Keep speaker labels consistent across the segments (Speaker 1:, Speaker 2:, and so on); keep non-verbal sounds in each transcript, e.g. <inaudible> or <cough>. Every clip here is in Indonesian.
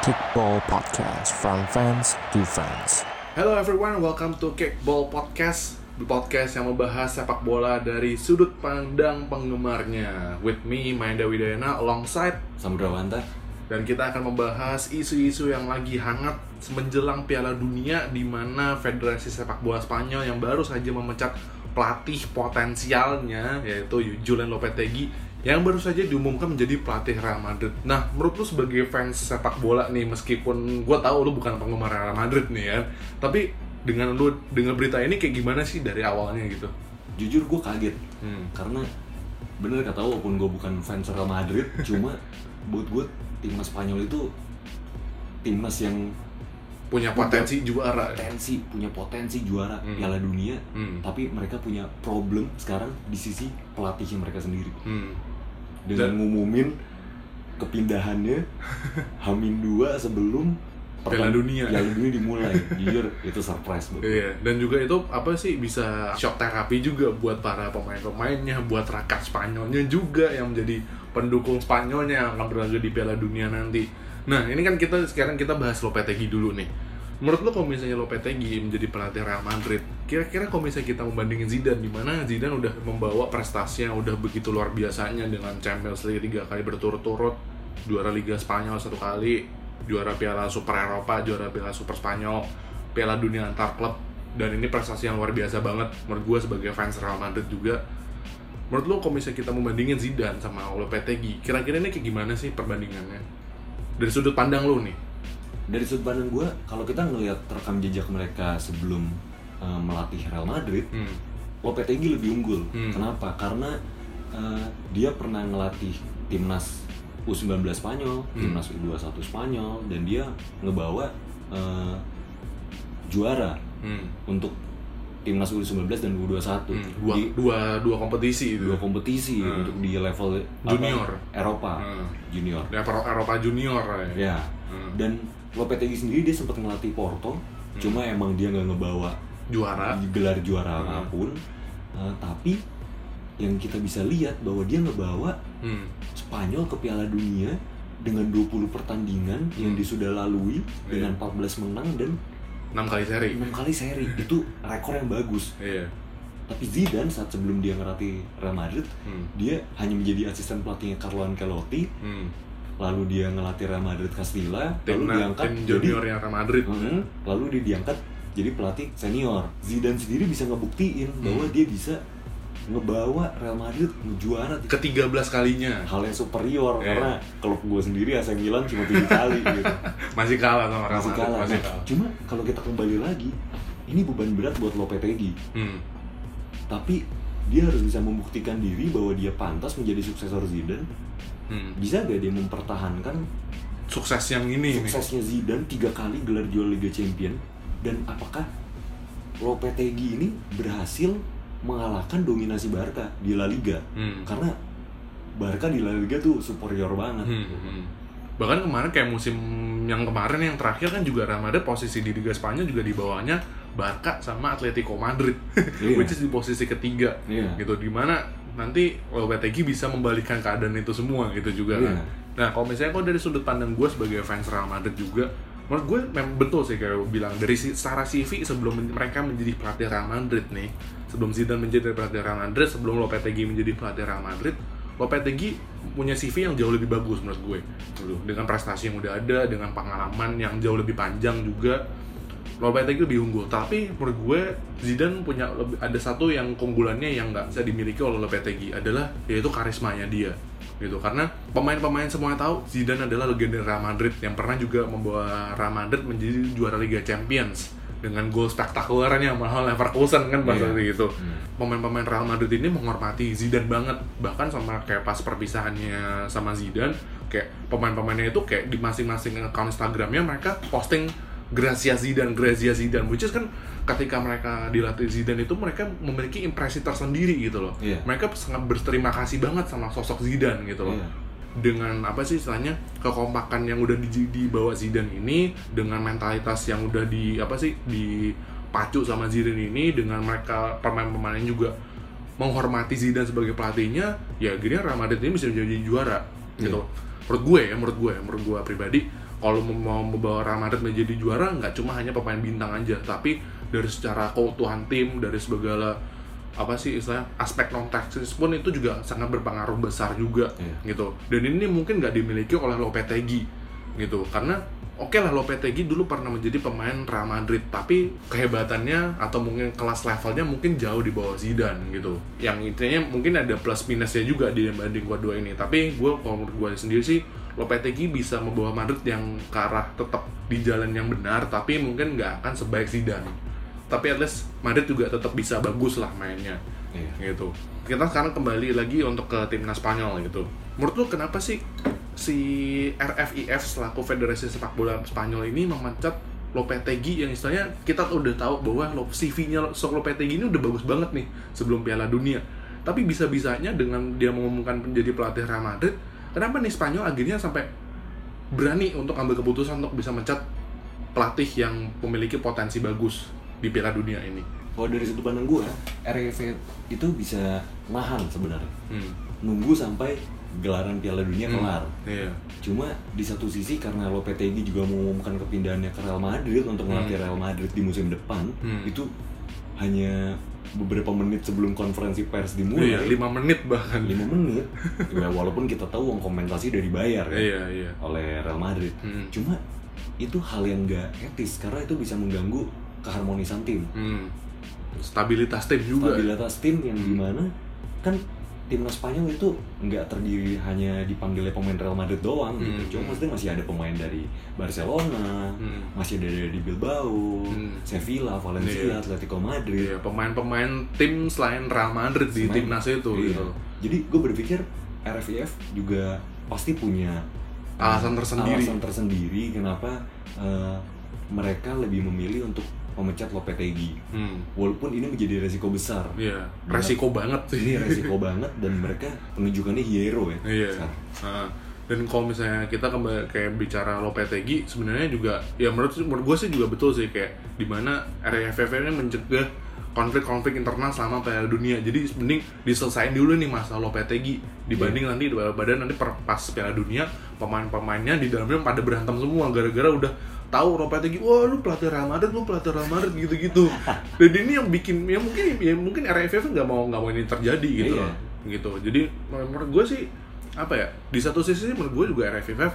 Speaker 1: Kickball Podcast from fans to fans.
Speaker 2: Hello everyone, welcome to Kickball Podcast Podcast yang membahas sepak bola dari sudut pandang penggemarnya With me, Maenda Widayana, alongside
Speaker 3: Samudra Wanta
Speaker 2: Dan kita akan membahas isu-isu yang lagi hangat menjelang Piala Dunia di mana Federasi Sepak Bola Spanyol yang baru saja memecat pelatih potensialnya yaitu Julian Lopetegui yang baru saja diumumkan menjadi pelatih Real Madrid. Nah, menurut lu sebagai fans sepak bola nih, meskipun gue tahu lu bukan penggemar Real Madrid nih ya, tapi dengan lu dengar berita ini kayak gimana sih dari awalnya gitu?
Speaker 3: Jujur gue kaget
Speaker 2: Hmm.
Speaker 3: Karena bener kata walaupun gue bukan fans Real Madrid <laughs> Cuma buat gue timnas Spanyol itu timnas yang
Speaker 2: Punya potensi juara.
Speaker 3: potensi punya potensi juara
Speaker 2: Hmm.
Speaker 3: Piala Dunia
Speaker 2: Hmm.
Speaker 3: tapi mereka punya problem sekarang di sisi pelatihnya mereka sendiri
Speaker 2: Hmm.
Speaker 3: Dengan
Speaker 2: Dan-
Speaker 3: ngumumin kepindahannya <laughs> Hamin dua sebelum
Speaker 2: Piala Dunia.
Speaker 3: Piala Dunia dimulai <laughs> jujur itu surprise gue.
Speaker 2: Iya, dan juga itu apa sih bisa shock terapi juga buat para pemain-pemainnya, buat rakyat Spanyolnya juga yang menjadi pendukung Spanyolnya yang akan berlaga di Piala Dunia nanti. Nah, ini kan kita sekarang kita bahas Lopetegui dulu nih. Menurut lo kalau misalnya Lopetegui menjadi pelatih Real Madrid, kira-kira kalau misalnya kita membandingin Zidane di mana Zidane udah membawa prestasi yang udah begitu luar biasanya dengan Champions League tiga kali berturut-turut, juara Liga Spanyol satu kali, juara Piala Super Eropa, juara Piala Super Spanyol, Piala Dunia antar klub dan ini prestasi yang luar biasa banget menurut gue sebagai fans Real Madrid juga. Menurut lo kalau misalnya kita membandingin Zidane sama Lopetegui kira-kira ini kayak gimana sih perbandingannya? Dari sudut pandang lo nih
Speaker 3: dari sudut pandang gue kalau kita ngelihat rekam jejak mereka sebelum uh, melatih Real Madrid
Speaker 2: hmm.
Speaker 3: Lopetegui lebih unggul
Speaker 2: Hmm.
Speaker 3: kenapa karena uh, dia pernah ngelatih timnas U19 Spanyol
Speaker 2: Hmm.
Speaker 3: timnas U21 Spanyol dan dia ngebawa uh, juara
Speaker 2: Hmm.
Speaker 3: untuk timnas U19 dan U21
Speaker 2: Hmm. Dua,
Speaker 3: di
Speaker 2: dua dua kompetisi itu
Speaker 3: dua kompetisi
Speaker 2: Hmm.
Speaker 3: untuk di level apa,
Speaker 2: Junior.
Speaker 3: Eropa
Speaker 2: Hmm.
Speaker 3: junior
Speaker 2: Eropa, Eropa Junior ya.
Speaker 3: ya
Speaker 2: Hmm.
Speaker 3: dan Lopetegui sendiri dia sempat ngelatih Porto cuma emang dia nggak ngebawa
Speaker 2: juara
Speaker 3: gelar juara
Speaker 2: Hmm.
Speaker 3: apa pun Uh, tapi yang kita bisa lihat bahwa dia ngebawa
Speaker 2: hmm.
Speaker 3: Spanyol ke Piala Dunia dengan 20 pertandingan yang
Speaker 2: Hmm.
Speaker 3: dia sudah lalui
Speaker 2: Iya.
Speaker 3: dengan 14 menang dan
Speaker 2: enam kali seri
Speaker 3: 6 kali seri itu rekor yang bagus
Speaker 2: iya
Speaker 3: tapi Zidane saat sebelum dia ngelatih Real Madrid
Speaker 2: hmm.
Speaker 3: dia hanya menjadi asisten pelatihnya Carlo Ancelotti
Speaker 2: Hmm.
Speaker 3: Lalu dia ngelatih Real Madrid Castilla lalu diangkat
Speaker 2: tim
Speaker 3: jadi
Speaker 2: juniornya Real Madrid
Speaker 3: Hmm, lalu dia diangkat jadi pelatih senior. Zidane sendiri bisa ngebuktiin bahwa dia bisa ngebawa Real Madrid ngejuara
Speaker 2: ke 13 kalinya
Speaker 3: hal yang superior
Speaker 2: Iya.
Speaker 3: karena klub gue sendiri AC Milan cuma tujuh kali <laughs> gitu
Speaker 2: masih kalah sama Real
Speaker 3: masih
Speaker 2: Madrid
Speaker 3: kalah.
Speaker 2: masih
Speaker 3: Nah,
Speaker 2: kalah
Speaker 3: cuma kalau kita kembali lagi ini beban berat buat Lopetegui
Speaker 2: hmm.
Speaker 3: tapi dia harus bisa membuktikan diri bahwa dia pantas menjadi suksesor Zidane
Speaker 2: Hmm.
Speaker 3: bisa gak dia mempertahankan
Speaker 2: sukses yang ini nih
Speaker 3: suksesnya Zidane tiga kali gelar juara Liga Champion dan apakah Lopetegui ini berhasil mengalahkan dominasi Barca di La Liga
Speaker 2: Hmm.
Speaker 3: karena Barca di La Liga tuh superior banget
Speaker 2: Hmm, hmm. Bahkan kemarin kayak musim yang kemarin yang terakhir kan juga Real Madrid posisi di Liga Spanyol juga di bawahnya Barca sama Atletico Madrid, <laughs>
Speaker 3: Iya.
Speaker 2: which is di posisi ketiga,
Speaker 3: Iya.
Speaker 2: gitu. Di mana nanti Lopetegui bisa membalikan keadaan itu semua gitu juga
Speaker 3: Iya.
Speaker 2: kan. Nah kalau misalnya kalau dari sudut pandang gue sebagai fans Real Madrid juga, menurut gue memang betul sih kayak bilang dari secara CV sebelum mereka menjadi pelatih Real Madrid nih, sebelum Zidane menjadi pelatih Real Madrid, sebelum Lopetegui menjadi pelatih Real Madrid, Lopetegui punya CV yang jauh lebih bagus menurut gue, gitu. dengan prestasi yang udah ada, dengan pengalaman yang jauh lebih panjang juga. Lopetegui lebih unggul, tapi menurut gue Zidane punya lebih- ada satu yang keunggulannya yang nggak bisa dimiliki oleh Lopetegui adalah yaitu karismanya dia gitu karena pemain-pemain semuanya tahu Zidane adalah legenda Real Madrid yang pernah juga membawa Real Madrid menjadi juara Liga Champions dengan gol spektakulernya mahal Leverkusen kan bahasa
Speaker 3: Iya.
Speaker 2: gitu
Speaker 3: Hmm.
Speaker 2: pemain-pemain Real Madrid ini menghormati Zidane banget bahkan sama kayak pas perpisahannya sama Zidane kayak pemain-pemainnya itu kayak di masing-masing account Instagramnya mereka posting Gracia Zidane, Gracia Zidane which is kan ketika mereka dilatih Zidane itu mereka memiliki impresi tersendiri gitu loh
Speaker 3: Iya.
Speaker 2: mereka sangat berterima kasih banget sama sosok Zidane gitu loh
Speaker 3: Iya.
Speaker 2: dengan apa sih istilahnya kekompakan yang udah di, dibawa Zidane ini dengan mentalitas yang udah di apa sih dipacu sama Zidane ini dengan mereka pemain-pemainnya juga menghormati Zidane sebagai pelatihnya ya akhirnya Real Madrid ini bisa menjadi juara gitu
Speaker 3: Iya.
Speaker 2: menurut gue ya menurut gue menurut gue pribadi kalau mau membawa Real Madrid menjadi juara nggak cuma hanya pemain bintang aja tapi dari secara keutuhan tim dari segala apa sih istilah aspek non taktis pun itu juga sangat berpengaruh besar juga
Speaker 3: Iya.
Speaker 2: gitu. Dan ini mungkin nggak dimiliki oleh Lopetegui gitu. Karena oke lah Lopetegui dulu pernah menjadi pemain Real Madrid tapi kehebatannya atau mungkin kelas levelnya mungkin jauh di bawah Zidane gitu. Yang intinya mungkin ada plus minusnya juga dibanding kedua ini. Tapi gue kalau menurut gue sendiri sih Lopetegui bisa membawa Madrid yang ke arah tetap di jalan yang benar tapi mungkin nggak akan sebaik Zidane. Tapi at least Madrid juga tetap bisa bagus lah mainnya.
Speaker 3: Iya.
Speaker 2: gitu. Kita sekarang kembali lagi untuk ke timnas Spanyol gitu. Menurut lu kenapa sih si RFIF selaku Federasi Sepak Bola Spanyol ini memecat Lopetegui yang istilahnya kita udah tahu bahwa CV-nya Sok Lopetegui ini udah bagus banget nih sebelum Piala Dunia. Tapi bisa-bisanya dengan dia mengumumkan menjadi pelatih Real Madrid kenapa nih Spanyol akhirnya sampai berani untuk ambil keputusan untuk bisa mencat pelatih yang memiliki potensi bagus di Piala Dunia ini
Speaker 3: Kalau dari sudut pandang gue, RFF itu bisa nahan sebenarnya.
Speaker 2: hmm.
Speaker 3: Nunggu sampai gelaran Piala Dunia
Speaker 2: Hmm.
Speaker 3: kelar.
Speaker 2: Iya.
Speaker 3: Cuma di satu sisi karena Lopetegui juga mengumumkan kepindahannya ke Real Madrid untuk melatih
Speaker 2: Hmm.
Speaker 3: Real Madrid di musim depan,
Speaker 2: Hmm.
Speaker 3: itu hanya beberapa menit sebelum konferensi pers dimulai.
Speaker 2: Iya, 5 menit bahkan.
Speaker 3: 5 menit. <laughs> ya, walaupun kita tahu uang kompensasi udah dibayar kan,
Speaker 2: Iya, iya.
Speaker 3: oleh Real Madrid.
Speaker 2: Hmm.
Speaker 3: Cuma itu hal yang gak etis karena itu bisa mengganggu keharmonisan tim.
Speaker 2: Hmm. Stabilitas tim juga.
Speaker 3: stabilitas tim yang
Speaker 2: Hmm.
Speaker 3: di mana kan timnas Spanyol itu nggak terdiri hanya dipanggilnya pemain Real Madrid doang
Speaker 2: Hmm.
Speaker 3: gitu. Cuma maksudnya masih ada pemain dari Barcelona,
Speaker 2: Hmm.
Speaker 3: masih ada dari Bilbao,
Speaker 2: Hmm.
Speaker 3: Sevilla, Valencia,
Speaker 2: Iya.
Speaker 3: Atletico Madrid.
Speaker 2: Iya, pemain-pemain tim selain Real Madrid di timnas itu
Speaker 3: Iya.
Speaker 2: gitu.
Speaker 3: Jadi gue berpikir RFIF juga pasti punya
Speaker 2: Alasan tersendiri.
Speaker 3: alasan tersendiri kenapa uh, mereka lebih memilih untuk memecat Lopetegui.
Speaker 2: Hmm.
Speaker 3: Walaupun ini menjadi resiko besar.
Speaker 2: Iya, resiko banget sih.
Speaker 3: ini resiko banget dan mereka penunjukannya hero ya
Speaker 2: Iya.
Speaker 3: sekarang.
Speaker 2: Nah, dan kalau misalnya kita kembali kayak bicara Lopetegui sebenarnya juga ya menurut menurut gue sih juga betul sih kayak di mana RFF ini mencegah konflik-konflik internal selama Piala Dunia. Jadi mending diselesain dulu nih masalah Lopetegui dibanding nanti badan nanti per pas Piala Dunia pemain-pemainnya di dalamnya pada berantem semua gara-gara udah tahu Lopetegui wah lu pelatih Real Madrid lu pelatih Real Madrid gitu-gitu. Dan ini yang bikin ya mungkin ya mungkin RFF nggak mau nggak mau ini terjadi gitu
Speaker 3: Iya.
Speaker 2: loh gitu. Jadi menurut gue sih apa ya di satu sisi menurut gue juga RFF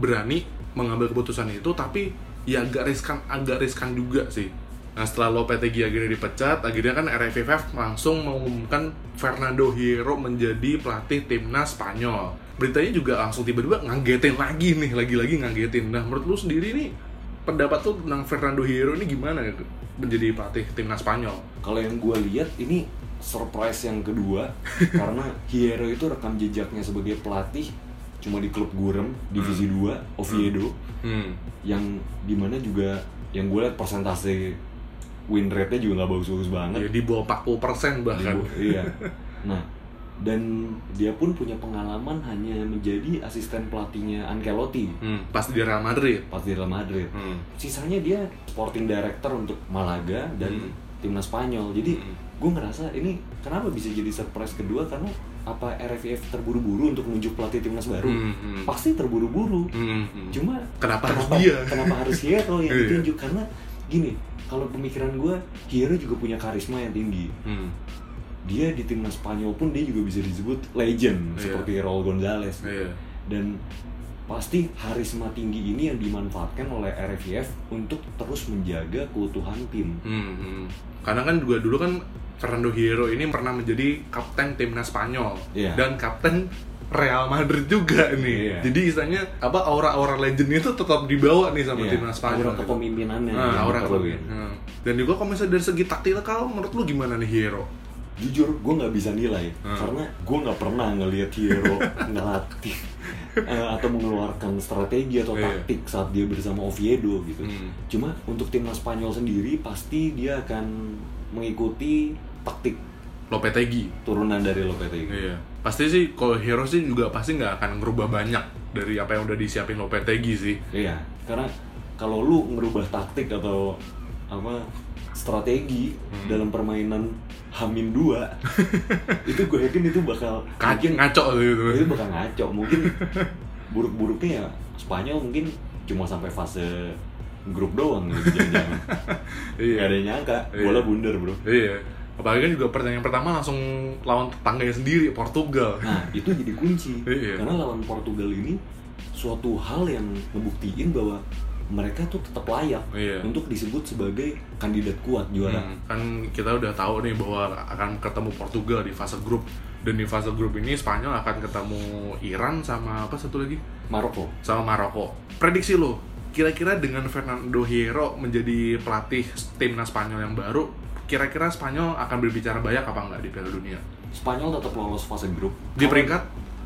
Speaker 2: berani mengambil keputusan itu tapi ya agak riskan agak riskan juga sih nah setelah Lopetegui akhirnya dipecat akhirnya kan RFF langsung mengumumkan Fernando Hierro menjadi pelatih timnas Spanyol. Beritanya juga langsung tiba-tiba ngagetin lagi nih lagi-lagi ngagetin nah menurut lu sendiri nih pendapat tuh tentang Fernando Hierro ini gimana ya menjadi pelatih timnas Spanyol?
Speaker 3: Kalau yang gue lihat ini surprise yang kedua. <laughs> Karena Hierro itu rekam jejaknya sebagai pelatih cuma di klub Gurem divisi 2 Oviedo.
Speaker 2: Hmm.
Speaker 3: yang di mana juga yang gue lihat persentase win rate-nya juga nggak bagus-bagus banget
Speaker 2: ya di bawah 40% bahkan
Speaker 3: Di- iya <laughs> nah dan dia pun punya pengalaman hanya menjadi asisten pelatihnya Ancelotti
Speaker 2: hmm. pas di Real Madrid
Speaker 3: pas di Real Madrid
Speaker 2: hmm.
Speaker 3: sisanya dia sporting director untuk Malaga dan
Speaker 2: Hmm.
Speaker 3: timnas Spanyol jadi
Speaker 2: Hmm.
Speaker 3: gue ngerasa ini kenapa bisa jadi surprise kedua karena apa RFF terburu-buru untuk menunjuk pelatih timnas baru
Speaker 2: Hmm, hmm.
Speaker 3: pasti terburu-buru
Speaker 2: Hmm, hmm.
Speaker 3: cuma
Speaker 2: Kenapa harus
Speaker 3: kenapa,
Speaker 2: dia?
Speaker 3: kenapa harus Hierro yang <laughs>
Speaker 2: Iya.
Speaker 3: ditunjuk karena gini kalau pemikiran gue Hierro juga punya karisma yang tinggi
Speaker 2: Hmm.
Speaker 3: dia di timnas Spanyol pun dia juga bisa disebut legend
Speaker 2: Iya.
Speaker 3: seperti Raul Gonzalez
Speaker 2: Iya.
Speaker 3: dan pasti karisma tinggi ini yang dimanfaatkan oleh RFF untuk terus menjaga keutuhan tim.
Speaker 2: Hmm, hmm. Karena kan juga dulu kan Fernando Hierro ini pernah menjadi kapten timnas Spanyol
Speaker 3: Iya.
Speaker 2: dan kapten Real Madrid juga nih.
Speaker 3: Iya.
Speaker 2: Jadi istilahnya apa aura-aura legend itu tetap dibawa nih sama
Speaker 3: Iya,
Speaker 2: timnas Spanyol.
Speaker 3: aura
Speaker 2: gitu.
Speaker 3: kepemimpinannya
Speaker 2: Nah, aura
Speaker 3: diperluin.
Speaker 2: kepemimpinan. Hmm. Dan juga kalau misalnya dari segi taktikal menurut lu gimana nih Hierro?
Speaker 3: Jujur, gue nggak bisa nilai
Speaker 2: Hmm.
Speaker 3: karena gue nggak pernah ngelihat Hierro <laughs> ngelatih eh, atau mengeluarkan strategi atau
Speaker 2: Iya.
Speaker 3: taktik saat dia bersama Oviedo gitu.
Speaker 2: Hmm.
Speaker 3: Cuma untuk timnas Spanyol sendiri pasti dia akan mengikuti taktik
Speaker 2: Lopetegui.
Speaker 3: turunan dari Lopetegui.
Speaker 2: Iya. Pasti sih kalau Hierro sih juga pasti nggak akan ngerubah banyak dari apa yang udah disiapin Lopetegui sih.
Speaker 3: Iya, karena kalau lu ngerubah taktik atau apa strategi
Speaker 2: Hmm.
Speaker 3: dalam permainan Hamin 2 <laughs> itu gue yakin itu bakal mungkin
Speaker 2: ngaco gitu.
Speaker 3: itu bakal ngaco mungkin <laughs> buruk-buruknya ya Spanyol mungkin cuma sampai fase grup doang gitu jangan-jangan. <laughs>
Speaker 2: Iya.
Speaker 3: Gak ada yang nyangka,
Speaker 2: Iya.
Speaker 3: bola bundar bro.
Speaker 2: Iya. Apalagi kan juga pertandingan pertama langsung lawan tetangganya sendiri Portugal.
Speaker 3: Nah itu jadi kunci,
Speaker 2: Iya.
Speaker 3: karena lawan Portugal ini suatu hal yang ngebuktiin bahwa mereka tuh tetap layak
Speaker 2: Iya.
Speaker 3: untuk disebut sebagai kandidat kuat juara.
Speaker 2: Hmm, kan kita udah tahu nih bahwa akan ketemu Portugal di fase grup dan di fase grup ini Spanyol akan ketemu Iran sama apa satu lagi
Speaker 3: Maroko.
Speaker 2: sama Maroko. Prediksi lo, kira-kira dengan Fernando Hierro menjadi pelatih timnas Spanyol yang baru, kira-kira Spanyol akan berbicara banyak apa enggak di Piala Dunia?
Speaker 3: Spanyol tetap lolos fase grup.
Speaker 2: Di peringkat?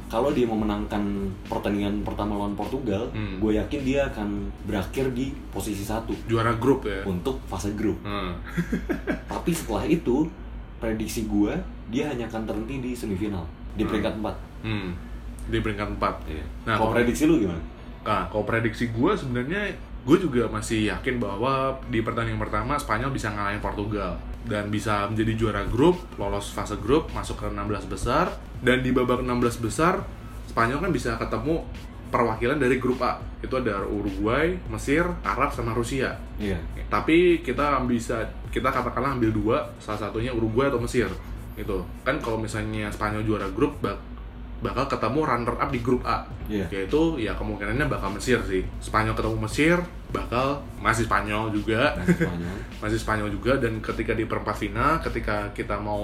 Speaker 3: Kalau dia memenangkan pertandingan pertama lawan Portugal,
Speaker 2: Hmm.
Speaker 3: gue yakin dia akan berakhir di posisi satu
Speaker 2: Juara grup ya.
Speaker 3: untuk fase grup.
Speaker 2: Hmm. <laughs>
Speaker 3: Tapi setelah itu, prediksi gue dia hanya akan terhenti di semifinal di
Speaker 2: Hmm.
Speaker 3: peringkat 4
Speaker 2: Hmm. Di peringkat 4.
Speaker 3: Iya.
Speaker 2: Nah,
Speaker 3: kalau
Speaker 2: kalau-
Speaker 3: prediksi lu gimana?
Speaker 2: Nah, kalau prediksi gue sebenarnya gue juga masih yakin bahwa di pertandingan pertama Spanyol bisa ngalahin Portugal dan bisa menjadi juara grup, lolos fase grup, masuk ke 16 besar dan di babak 16 besar Spanyol kan bisa ketemu perwakilan dari grup A. Itu ada Uruguay, Mesir, Arab sama Rusia.
Speaker 3: Iya.
Speaker 2: Tapi kita bisa kita katakanlah ambil dua, salah satunya Uruguay atau Mesir. Gitu. Kan kalau misalnya Spanyol juara grup bakal ketemu runner up di grup A.
Speaker 3: Iya.
Speaker 2: Yaitu ya kemungkinannya bakal Mesir sih. Spanyol ketemu Mesir bakal masih Spanyol juga.
Speaker 3: Nah, Spanyol. <laughs>
Speaker 2: masih Spanyol juga dan ketika di perempat final ketika kita mau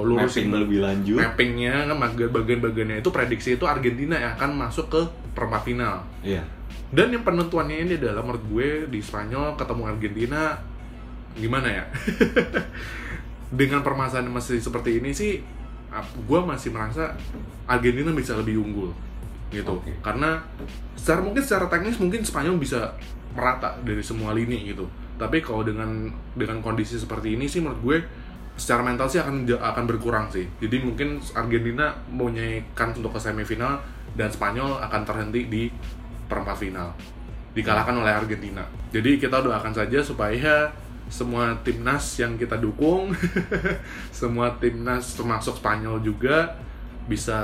Speaker 2: lurusin
Speaker 3: Mapping lebih lanjut.
Speaker 2: mappingnya kan bagian- bagian-bagiannya itu prediksi itu Argentina yang akan masuk ke perempat final
Speaker 3: Iya.
Speaker 2: dan yang penentuannya ini adalah menurut gue di Spanyol ketemu Argentina gimana ya? <laughs> Dengan permasalahan masih seperti ini sih, gue masih merasa Argentina bisa lebih unggul gitu.
Speaker 3: Oke.
Speaker 2: Karena secara mungkin secara teknis mungkin Spanyol bisa merata dari semua lini gitu. Tapi kalau dengan dengan kondisi seperti ini sih menurut gue secara mental sih akan akan berkurang sih. Jadi mungkin Argentina mempunyai kans untuk ke semifinal dan Spanyol akan terhenti di perempat final dikalahkan oleh Argentina. Jadi kita doakan saja supaya semua timnas yang kita dukung, <laughs> semua timnas termasuk Spanyol juga bisa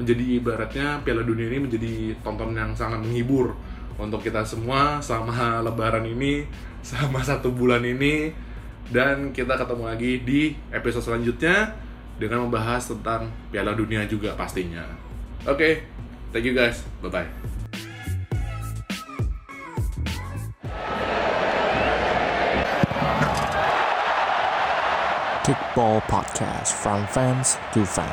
Speaker 2: menjadi ibaratnya Piala Dunia ini menjadi tontonan yang sangat menghibur untuk kita semua selama <laughs> Lebaran ini, selama satu bulan ini, dan kita ketemu lagi di episode selanjutnya dengan membahas tentang Piala Dunia juga pastinya. Oke, thank you guys, bye bye.
Speaker 1: Kickball Podcast from fans to fans.